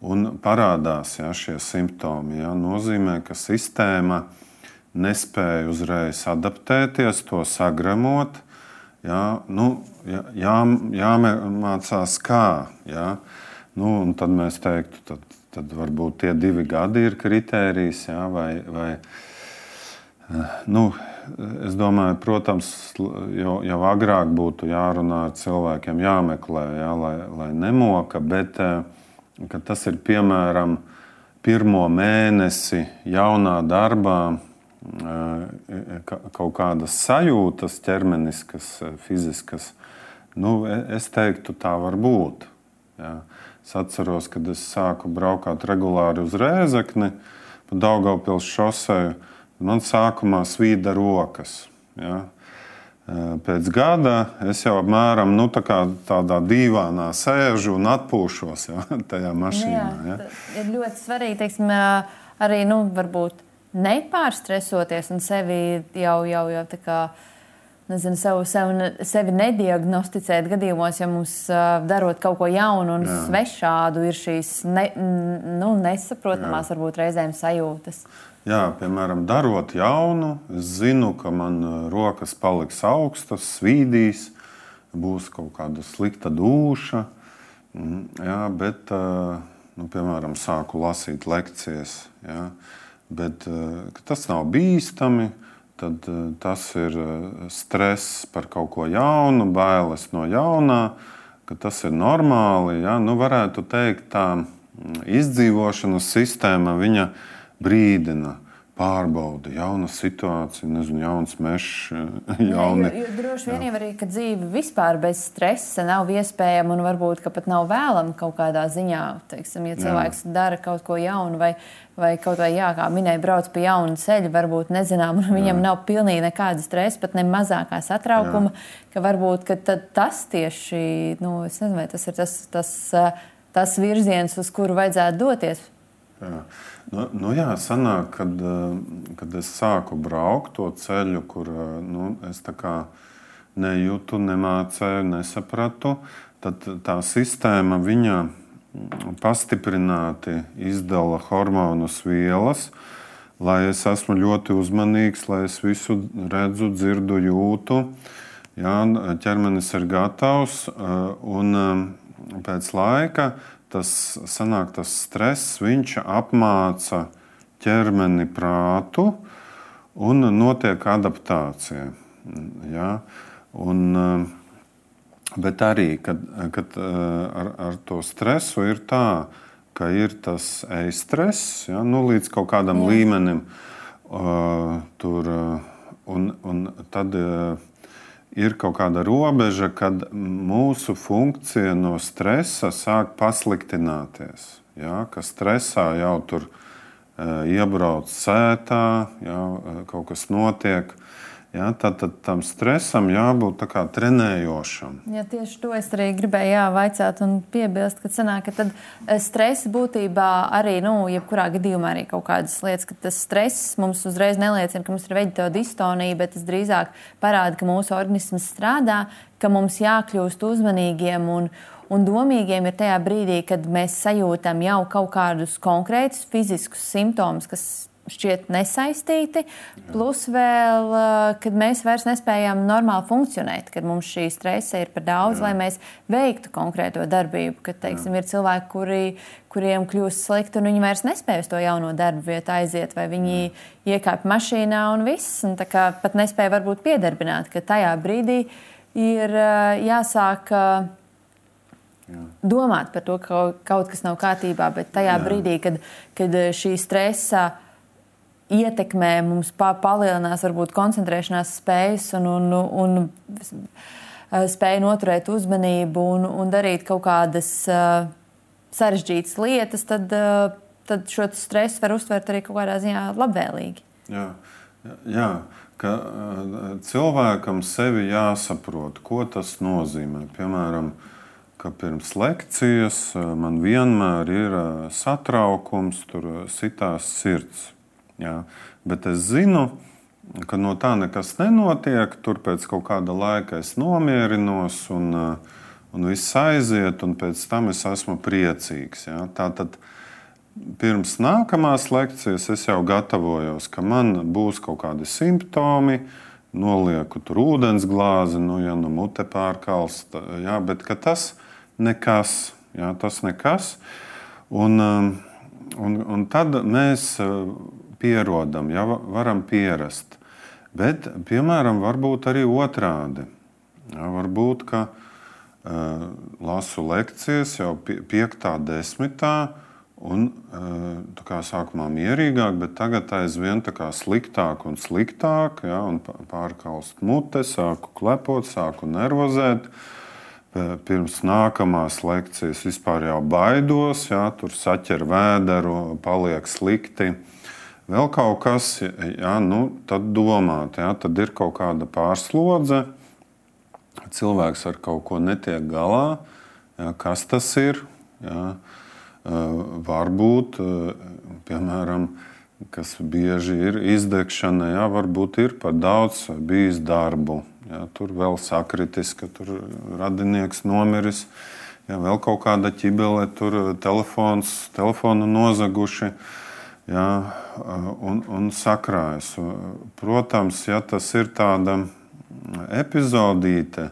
un parādās ja, šie simptomi. Ja, nozīmē, ka sistēma nespēja uzreiz adaptēties, to sagremot. Ja, nu, jā, jā, jāmācās kā. Ja, nu, tad mēs teiktu, tad tad varbūt tie divi gadi ir kritērijs. Jā, vai, vai, eh, nu, es domāju, protams, jau, jau agrāk būtu jārunā ar cilvēkiem, jāmeklē, jā, lai, lai nemoka, bet eh, tas ir piemēram pirmo mēnesi jaunā darbā. Eh, kaut kādas sajūtas, ķermeniskas, fiziskas, nu, e, es teiktu, tā var būt. Jā. Es atceros, kad es sāku braukt regulāri uz Rēzekni, pa Daugaupils šoseju. Man sākumā svīda rokas. Ja. Pēc gada es jau apmēram nu, tā tādā dīvainā sēžu un atpūšos ja, tajā mašīnā. Jā, ja. Ir ļoti svarīgi teiksim, arī nu, nepārstresoties un sevi jau, jau, jau tā kā nezinu, savu, savu, sevi nediagnosticēt gadījumos, ja mums darot kaut ko jaunu un Jā. svešādu, ir šīs ne, nu, nesaprotamās, Jā. varbūt reizēm sajūtas. Jā, piemēram, darot jaunu, es zinu, ka man rokas paliks augstas, svīdīs, būs kaut kāda slikta duša. Mm, jā, bet, nu, piemēram, sāku lasīt lekcijas. Jā, bet tas nav bīstami tad eh, tas ir eh, stress par kaut ko jaunu, bailes no jaunā, ka tas ir normāli. Ja? Nu, varētu teikt, tā mm, izdzīvošanas sistēma viņa brīdina pārbauda, jauna situācija, nezinu, jauns mežs. Jauni... Jā, jo, jo droši vien jau arī, ka dzīve vispār bez stresa nav iespējama un varbūt pat nav vēlama kaut kādā ziņā. Teiksim, ja cilvēks jā. dara kaut ko jaunu vai, vai kaut vai, jā, kā minēja, brauc pa jaunu ceļu, varbūt nezinām, un viņam jā. nav pilnīgi nekāda stresa, pat ne mazākā satraukuma, jā. ka varbūt ka tas tieši, nu, es nezinu, vai tas ir tas, tas, tas virziens, uz kuru vajadzētu doties. Jā. Nu, nu jā, sanāk, kad, eh, kad es sāku braukt to ceļu, kur eh, nu, es nejūtu, nemācēju, nesapratu, tad tā sistēma viņa pastiprināti izdala hormonus vielas, lai es esmu ļoti uzmanīgs, lai es visu redzu, dzirdu, jūtu. Jā, ķermenis ir gatavs, eh, un pēc laika tas sanāk tas stress, viņš apmāca ķermeni prātu un notiek adaptācija. Ja? Un, bet arī, kad, kad ar, ar to stresu ir tā, ka ir tas e-stress ja? nu, līdz kaut kādam Jā. līmenim, uh, tur, un, un tad uh, ir kaut kāda robeža, kad mūsu funkcija no stresa sāk pasliktināties. Ja, ka stresā jau tur e, iebrauc sētā, jau e, kaut kas notiek. Ja, tad, tad tam stresam jābūt trenējošam. Ja, tieši to es arī gribēju jā, vaicāt un piebilst, ka, sanāk, ka tad e, stresa būtībā arī, nu, jebkurā gadījumā arī kaut kādas lietas, ka tas stress mums uzreiz neliecina, ka mums ir veģetāla distonija, bet tas drīzāk parāda, ka mūsu organisms strādā, ka mums jākļūst uzmanīgiem un, un domīgiem ir tajā brīdī, kad mēs sajūtam jau kaut kādus konkrētus fiziskus simptomus, kas šķiet nesaistīti. Plus, vēl, kad mēs vairs nespējam normāli funkcionēt, kad mums šī stresa ir par daudz, Jā. lai mēs veiktu konkrēto darbību. Kad teiksim, ir cilvēki, kuri, kuriem kļūst slikti, un viņi vairs nespēj uz to jauno darbu vietu aiziet, vai viņi iekāp mašīnā un viss, un pat nespēja varbūt piedarbināt, ka tajā brīdī ir jāsāk. Jā. Domāt par to, ka kaut kas nav kārtībā, bet tajā Jā. brīdī, kad, kad šī stresa uh, ietekmē mums pa, palielinās varbūt koncentrēšanās spējas un, un, un, un spēja noturēt uzmanību un, un darīt kaut kādas uh, sarežģītas lietas, tad, uh, tad šo stresu var uztvert arī kaut kādā ziņā labvēlīgi. Jā, jā ka uh, cilvēkam sevi jāsaprot, ko tas nozīmē. Piemēram, ka pirms lekcijas man vienmēr ir satraukums, tur sitās sirds. Jā. Bet es zinu, ka no tā nekas nenotiek. Tur pēc kaut kāda laika es nomierinos un, uh, un viss aiziet, un pēc tam es esmu priecīgs. Jā. Tātad pirms nākamās lekcijas es jau gatavojos, ka man būs kaut kādi simptomi. Nolieku tur ūdens glāzi, nu, ja nu mute pārkalst, jā, bet tas nekas. Jā, tas nekas. Un, um, un, un tad mēs uh, pierodam, ja varam pierast. Bet, piemēram, varbūt arī otrādi. Ja, varbūt, ka uh, lasu lekcijas jau piektā, desmitā, un uh, kā sākumā mierīgāk, bet tagad aizvien sliktāk un sliktāk, ja, un pārkalst mute, sāku klepot, sāku nervozēt. Pirms nākamās lekcijas vispār jau baidos, ja, tur saķer vēderu, paliek slikti. Uh, vēl kaut kas, jā, nu, tad domāt, jā, tad ir kaut kāda pārslodze, cilvēks ar kaut ko netiek galā, jā, kas tas ir. Jā, varbūt, piemēram, kas bieži ir izdegšana, jā, varbūt ir par daudz bijis darbu. Jā, tur vēl sakritis, ka tur radinieks nomiris. Jā, vēl kaut kāda ķibele, tur telefons, telefonu nozaguši. Jā, un, un sakrājas. Protams, ja tas ir tāda epizodīte,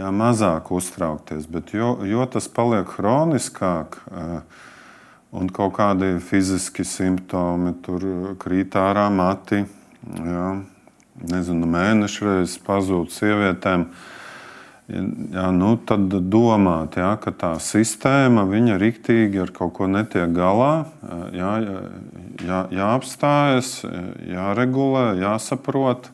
jā, mazāk uztraukties, bet jo, jo tas paliek hroniskāk, un kaut kādi fiziski simptomi, tur krīt ārā mati, jā, nezinu, mēnešu reizes pazūd sievietēm. Jā, nu, tad domāt, jā, ka tā sistēma viņa riktīgi ar kaut ko netiek galā, jā, jā, jāapstājas, jāregulē, jāsaprot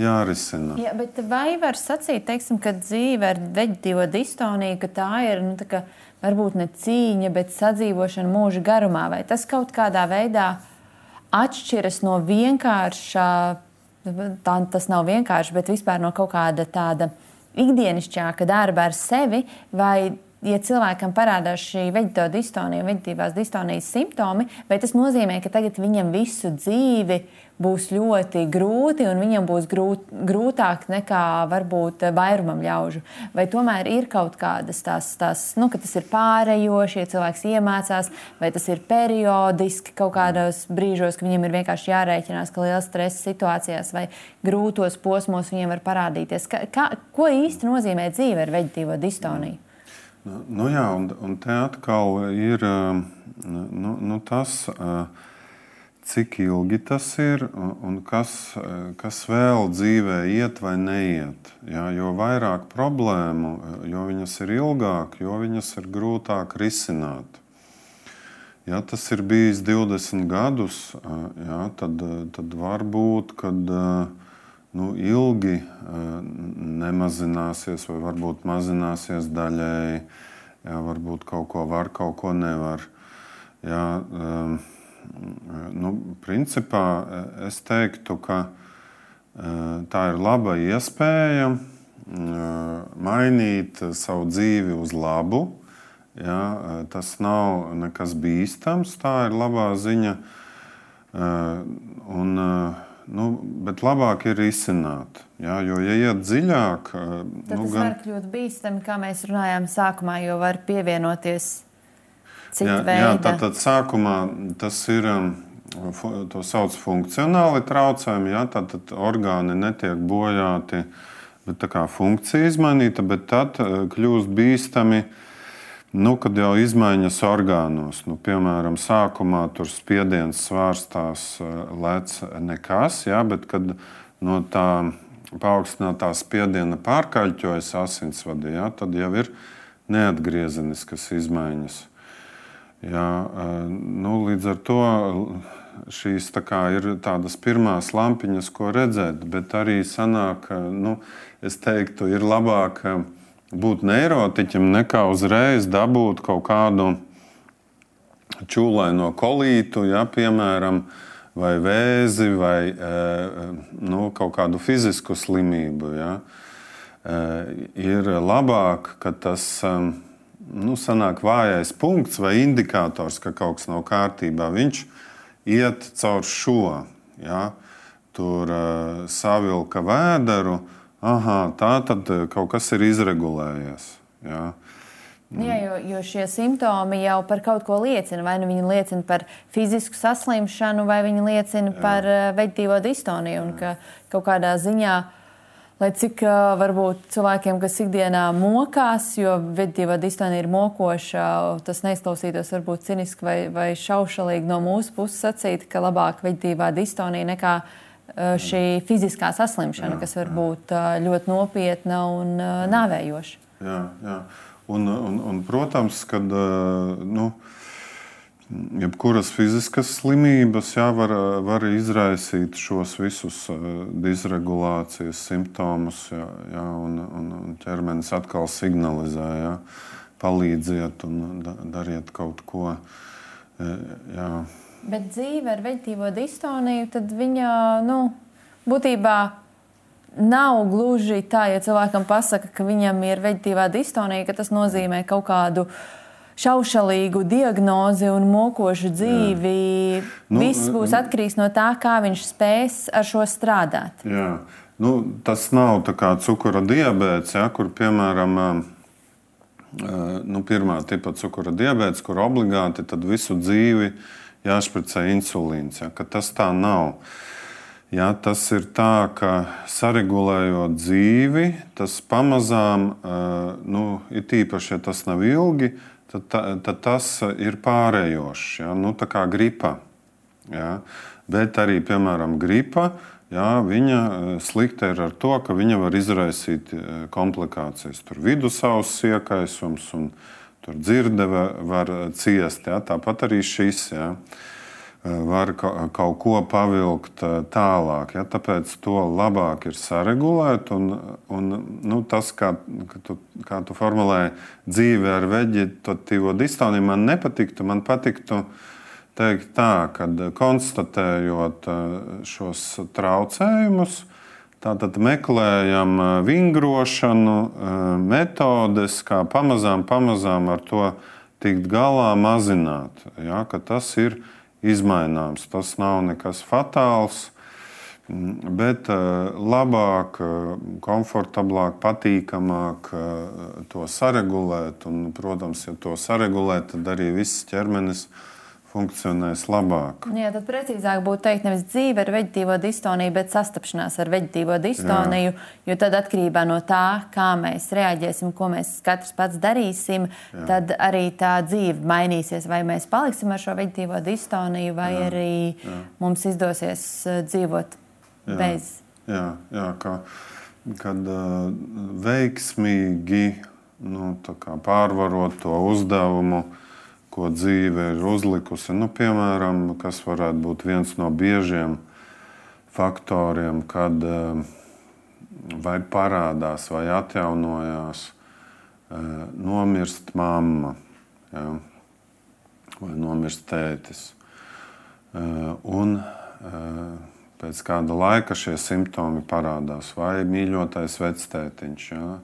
jārisina. Jā, bet vai var sacīt, teiksim, ka dzīve ar veģetīvo distoniju, ka tā ir nu, tā kā, varbūt ne cīņa, bet sadzīvošana mūža garumā? Vai tas kaut kādā veidā atšķiras no vienkārša, tā, tas nav vienkārši, bet vispār no kaut kāda tāda ikdienišķāka darba ar sevi, vai ja cilvēkam parādās šī veģetāla distonija, veģetīvās distonijas simptomi, vai tas nozīmē, ka tagad viņam visu dzīvi būs ļoti grūti un viņam būs grūt, grūtāk nekā varbūt vairumam ļaužu. Vai tomēr ir kaut kādas tās, tās nu, ka tas ir pārējoši, ja cilvēks iemācās, vai tas ir periodiski kaut kādos brīžos, ka viņam ir vienkārši jārēķinās, ka liels stresa situācijās vai grūtos posmos viņiem var parādīties. Ka, kā, ko īsti nozīmē dzīve ar veģetīvo distoniju? Nu, nu jā, un, un te atkal ir nu, nu tas. Uh, cik ilgi tas ir un kas, kas vēl dzīvē iet vai neiet. Jā, jo vairāk problēmu, jo viņas ir ilgāk, jo viņas ir grūtāk risināt. Ja tas ir bijis 20 gadus, jā, tad, tad varbūt, kad nu, ilgi nemazināsies, vai varbūt mazināsies daļēji, jā, varbūt kaut ko var, kaut ko nevar. Jā, um, nu, principā es teiktu, ka tā ir laba iespēja mainīt savu dzīvi uz labu. Ja, tas nav nekas bīstams, tā ir labā ziņa. Un, nu, bet labāk ir izsināt. Ja, jo, ja iet dziļāk, tad nu, tas gan... var kļūt bīstami, kā mēs runājām sākumā, jo var pievienoties cita jā, veida? Jā, tātad sākumā tas ir. Um, to sauc par funkcionāli traucējumi. Ja, tātad orgāni netiek bojāti, bet tā kā funkcija izmainīta, bet tad uh, kļūst bīstami. Nu, kad jau izmaiņas orgānos, nu, piemēram, sākumā tur spiediens svārstās, uh, lec nekas, ja, bet kad no tā paaugstinātā spiediena pārkaļķojas asinsvadi, ja, tad jau ir neatgriezeniskas izmaiņas. Jā, nu, līdz ar to šīs tā ir tādas pirmās lampiņas, ko redzēt, bet arī sanāk, nu, es teiktu, ir labāk būt neirotiķim nekā uzreiz dabūt kaut kādu čūlaino kolītu, ja, piemēram, vai vēzi, vai nu, kaut kādu fizisku slimību. Ja. Ir labāk, ka tas ir nu, sanāk vājais punkts vai indikators, ka kaut kas nav kārtībā, viņš iet caur šo. Ja? Tur uh, savilka vēderu, aha, tā tad eh, kaut kas ir izregulējies. Ja? Jā, jo, jo šie simptomi jau par kaut ko liecina. Vai nu viņi liecina par fizisku saslimšanu, vai viņi liecina Jā. par uh, veģetīvo distoniju. Ka kaut kādā ziņā uh, lai cik varbūt cilvēkiem, kas ikdienā mokās, jo veģetīvā distonija ir mokoša, tas neizklausītos varbūt ciniski vai, vai šaušalīgi no mūsu puses sacīt, ka labāk veģetīvā distonija nekā šī fiziskā saslimšana, jā, kas var būt ļoti nopietna un nāvējoša. Jā, jā. Un, un, un, protams, kad nu, Jebkuras fiziskas slimības jā, var, var izraisīt šos visus uh, disregulācijas simptomus, jā, jā, un, un, un ķermenis atkal signalizē, jā, palīdziet un da, dariet kaut ko. Jā. Bet dzīve ar veģetīvo distoniju, tad viņa nu, būtībā nav gluži tā, ja cilvēkam pasaka, ka viņam ir veģetīvā distonija, ka tas nozīmē kaut kādu uh, šaušalīgu diagnozi un mokošu dzīvi. Nu, Viss būs atkarīgs no tā, kā viņš spēs ar šo strādāt. Jā. nu, tas nav cukura diabetes, ja, kur piemēram nu, pirmā tipa cukura diabetes, kur obligāti visu dzīvi jāšpricē insulīns. Ja, tas tā nav. Ja, tas ir tā, ka saregulējot dzīvi, tas pamazām, nu, ir tīpaši, ja tas nav ilgi, tad, tad tas ir pārējošs. Ja, nu, tā kā gripa. Ja. Bet arī, piemēram, gripa Jā, viņa eh, slikta ir ar to, ka viņa var izraisīt eh, komplikācijas. Tur vidusauss iekaisums un dzirdeve var ciest. Jā. Tāpat arī šis jā, eh, var kaut ko pavilkt tālāk. Jā. Tāpēc to labāk ir saregulēt. Un, un, nu, tas, kā, tu, kā tu formulēji dzīvi ar veģetatīvo distoniju, man nepatiktu. Man patiktu teikt tā, ka konstatējot eh, šos traucējumus, tātad meklējam eh, vingrošanu, eh, metodes, kā pamazām, pamazām ar to tikt galā, mazināt. Ja, tas ir izmaināms, tas nav nekas fatāls. Mm, bet labāk, komfortablāk, patīkamāk to saregulēt. Un, protams, ja to saregulēt, tad arī viss ķermenis uh, funkcionēs labāk. Jā, tad precīzāk būtu teikt, nevis dzīve ar veģetīvo distoniju, bet sastapšanās ar veģetīvo distoniju. Jā. Jo tad atkarībā no tā, kā mēs reaģēsim, ko mēs katrs pats darīsim, Jā. tad arī tā dzīve mainīsies. Vai mēs paliksim ar šo veģetīvo distoniju, vai Jā. arī Jā. mums izdosies uh, dzīvot Jā. bez. Jā, jā ka, kad uh, veiksmīgi nu, pārvarot to uzdevumu, uh, ko dzīve ir uzlikusi. Nu, piemēram, kas varētu būt viens no biežiem faktoriem, kad eh, vai parādās, vai atjaunojās, eh, nomirst mamma ja, vai nomirst tētis. Eh, un pēc kāda laika šie simptomi parādās, vai mīļotais vectētiņš. Ja,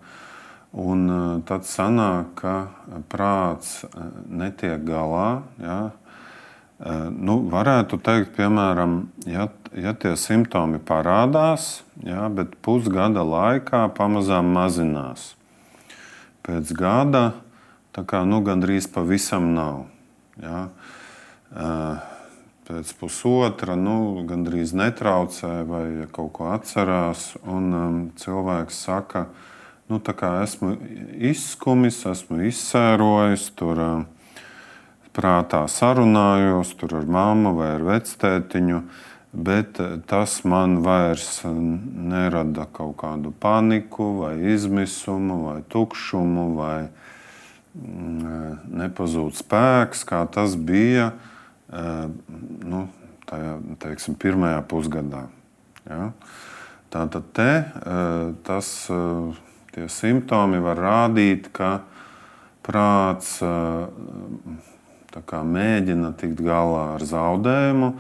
Un eh, tad sanāk, ka prāts eh, netiek galā. Ja? Eh, nu, varētu teikt, piemēram, ja, ja tie simptomi parādās, ja, bet pusgada laikā pamazām mazinās. Pēc gada tā kā nu, gandrīz pavisam nav. Ja. Pēc pusotra nu, gandrīz netraucē vai kaut ko atcerās, un um, cilvēks saka, ka nu, esmu izskumis, esmu izsērojis, tur prātā sarunājos ar mammu vai ar vectētiņu. Bet tas man vairs nerada kaut kādu paniku, vai izmisumu, vai tukšumu, vai nepazūd spēks, kā tas bija nu, tajā teiksim, pirmajā pusgadā. Ja? Tātad te, tas Tie simptomi var rādīt, ka prāts kā, mēģina tikt galā ar zaudējumu,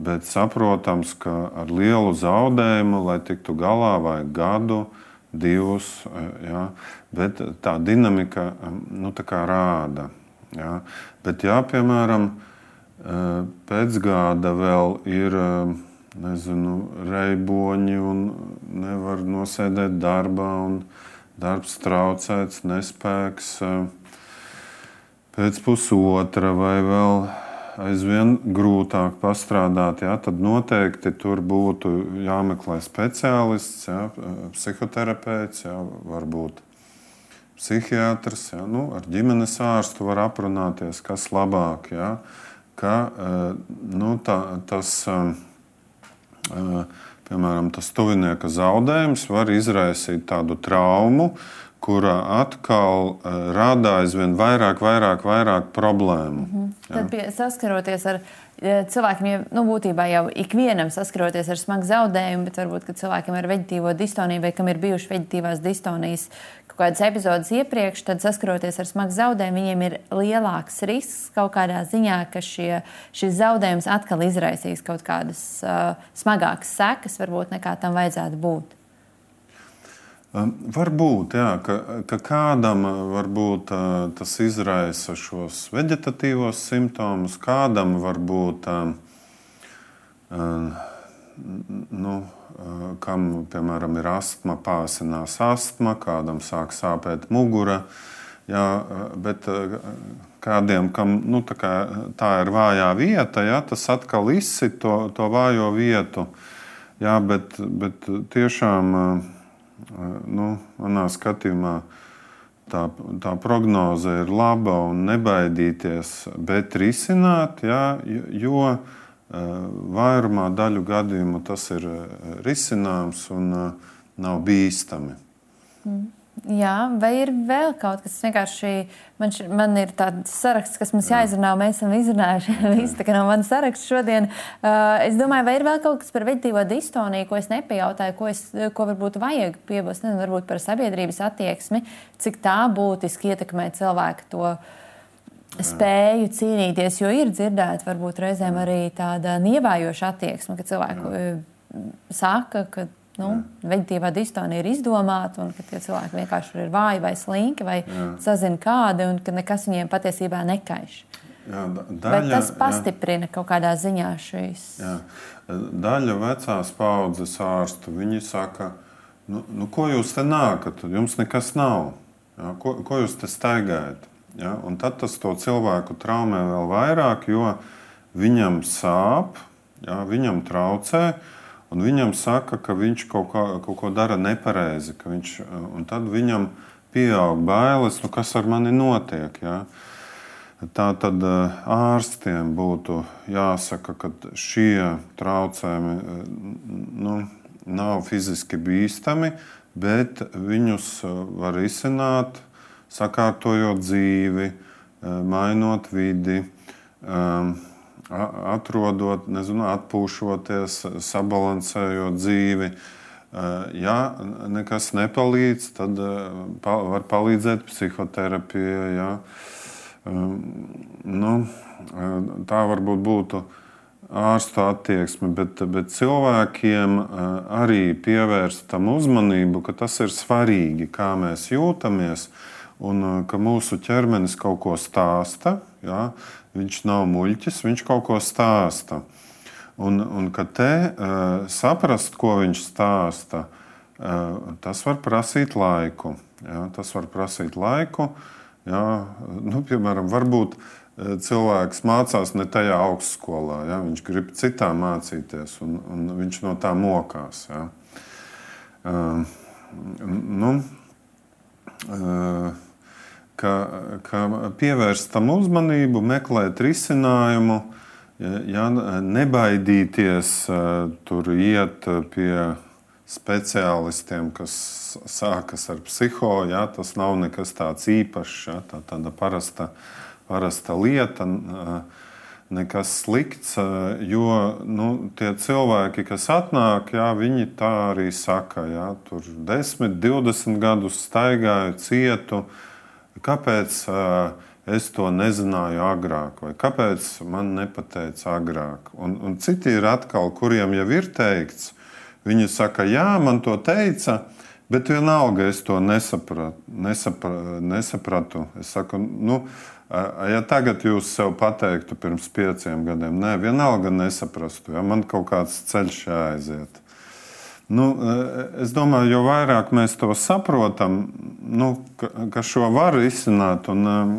bet saprotams, ka ar lielu zaudējumu, lai tiktu galā, vajag gadu, divus. Ja, bet tā dinamika nu, tā rāda. Ja. Bet, ja, piemēram, pēc gada vēl ir nezinu, reiboņi un nevar nosēdēt darbā. Un, darbs traucēts, nespēks pēc pusotra vai vēl aizvien grūtāk pastrādāt, ja, tad noteikti tur būtu jāmeklē speciālists, ja, psihoterapeits, ja, varbūt psihiatrs. Ja, nu, ar ģimenes ārstu var aprunāties, kas labāk. Ja, ka, nu, tā, tas, piemēram, tas tuvinieka zaudējums var izraisīt tādu traumu, kura atkal uh, rada aizvien vairāk, vairāk, vairāk problēmu. Mm -hmm. Tad pie, saskaroties ar cilvēkiem, jau nu, būtībā jau ikvienam saskaroties ar smagu zaudējumu, bet varbūt cilvēkiem ar veģetīvo distoniju vai kam ir bijušas veģetīvās distonijas kaut kādas epizodes iepriekš, tad saskaroties ar smagu zaudējumu, viņiem ir lielāks risks kaut kādā ziņā, ka šie, šis zaudējums atkal izraisīs kaut kādas uh, smagākas sekas, varbūt nekā tam vajadzētu būt. Varbūt, jā, ka, ka kādam varbūt, uh, tas izraisa šos vegetatīvos simptomus, kādam varbūt um, nu, kam, piemēram, ir astma, pāsinās astma, kādam sāk sāpēt mugura. Jā, bet kādiem, kam nu, kā, tā ir vājā vieta, jā, tas atkal izsit to, to vājo vietu. Jā, bet, bet tiešām nu, manā skatījumā tā, tā prognoze ir laba un nebaidīties, bet risināt, jā, jo Vairumā daļu gadījumu tas ir risināms un nav bīstami. Mm. Jā, vai ir vēl kaut kas vienkārši? Man, š, man ir tāds saraksts, kas mums jāizrunā. Mēs esam izrunājuši visu no manas saraksta šodien. Uh, es domāju, vai ir vēl kaut kas par veģetīvo distoniju, ko es nepajautāju, ko, es, ko varbūt vajag piebilst, nezinu, varbūt par sabiedrības attieksmi, cik tā būtiski ietekmē cilvēku to spēju cīnīties, jo ir dzirdēta varbūt reizēm arī tāda nievējoša attieksme, ka cilvēku. Eh, saka, ka nu, veģetīvā distonija ir izdomāta un ka tie cilvēki vienkārši ir vāji vai slinki vai sazina kādi un ka nekas viņiem patiesībā nekaiš. Jā, daļa, Vai tas pastiprina jā. kaut kādā ziņā šīs? Jā. Daļa vecās paudzes ārstu viņi saka, nu, nu, ko jūs te nākat, jums nekas nav. Jā, ko, ko jūs te staigājat? Ja? Un tad tas to cilvēku traumē vēl vairāk, jo viņam sāp, ja? viņam traucē. Un viņam saka, ka viņš kaut, kā, kaut ko dara nepareizi. Viņš, tad viņam pieaug bailes, nu, kas ar mani notiek. Ja? Tā tad eh, ārstiem būtu jāsaka, ka šie traucējumi eh, nu, nav fiziski bīstami, bet viņus eh, var izsināt sakārtojot dzīvi, eh, mainot vidi, eh, atrodot, nezinu, atpūšoties, sabalansējot dzīvi. Eh, ja nekas nepalīdz, tad var palīdzēt psihoterapija. Ja. Nu, tā varbūt būtu ārsta attieksme, bet, bet cilvēkiem arī pievērst tam uzmanību, ka tas ir svarīgi, kā mēs jūtamies un ka mūsu ķermenis kaut ko stāsta. Ja? Viņš nav muļķis, viņš kaut ko stāsta. Un, un ka te uh, saprast, ko viņš stāsta, uh, tas var prasīt laiku. Ja? Tas var prasīt laiku. Ja? Nu, piemēram, varbūt uh, cilvēks mācās ne tajā augstskolā. Ja? Viņš grib citā mācīties, un, un viņš no tā mokās. Ja? Uh, nu, uh, ka, ka pievērst tam uzmanību, meklēt risinājumu, ja, nebaidīties tur iet pie speciālistiem, kas sākas ar psiho. Ja, tas nav nekas tāds īpašs, ja, tā, tāda parasta, parasta lieta. Nekas slikts, jo nu, tie cilvēki, kas atnāk, jā, viņi tā arī saka. Jā, tur 10, 20 gadus staigāju, cietu, uh, Kāpēc es to nezināju agrāk, vai kāpēc man nepateica agrāk? Un, un citi ir atkal, kuriem jau ir teikts, viņi saka, jā, man to teica, bet vienalga es to nesapratu. Nesapra, nesapratu. Es saku, nu, ja tagad jūs sev pateiktu pirms pieciem gadiem, nē, vienalga nesaprastu, ja man kaut kāds ceļš jāaiziet. Nu, eh, es domāju, jo vairāk mēs to saprotam, nu, ka, ka šo var eh,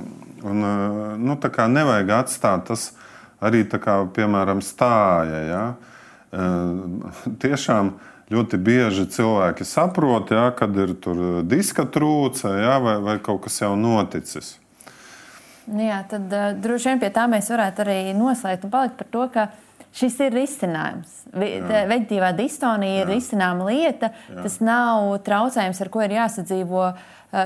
un eh, nu, nevajag atstāt tas arī, kā, piemēram, stāja. Ja? Tiešām ļoti bieži cilvēki saprot, ja, kad ir diska trūce ja, vai, vai kaut kas jau noticis. Jā, tad uh, droši vien pie tā mēs varētu arī noslēgt un palikt par to, ka uh, šis ir risinājums. Veģetīvā distonija ir risināma lieta. Jā. Tas nav traucējums, ar ko ir jāsadzīvo uh,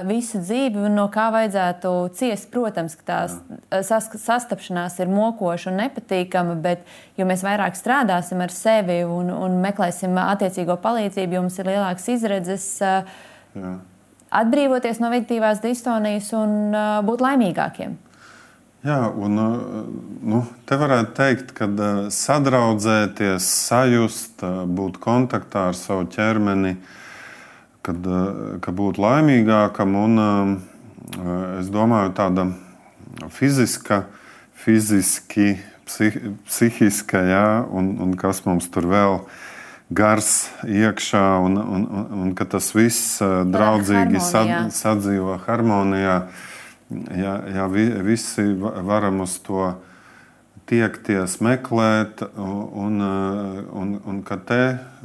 visu dzīvi un no kā vajadzētu ciest. Protams, ka tā uh, sas, sastapšanās ir mokoša un nepatīkama, bet jo mēs vairāk strādāsim ar sevi un, un meklēsim attiecīgo palīdzību, jo mums ir lielāks izredzes. Uh, Jā. Atbrīvoties no veģetīvās distonijas un uh, būt laimīgākiem. Jā, un uh, nu, te varētu teikt, ka uh, sadraudzēties, sajust, uh, būt kontaktā ar savu ķermeni, kad, ka būt laimīgākam un es domāju, tāda fiziska, fiziski, psih, psihiska, jā, un, un kas mums tur vēl gars iekšā un, un, un, un ka tas viss draudzīgi harmonijā. sad, sadzīvo harmonijā. Ja, ja vi, visi varam uz to tiekties, meklēt, un, un, un kad te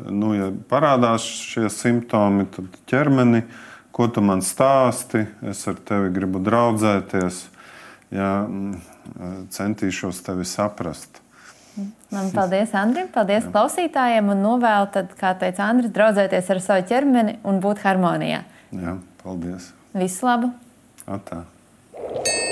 nu, ja parādās šie simptomi, tad ķermeni, ko tu man stāsti, es ar tevi gribu draudzēties, ja, centīšos tevi saprast. Man paldies, Andrim, paldies Jā. klausītājiem un novēlu, tad, kā teica Andris, draudzēties ar savu ķermeni un būt harmonijā. Jā, paldies. Visu labu! Atā. you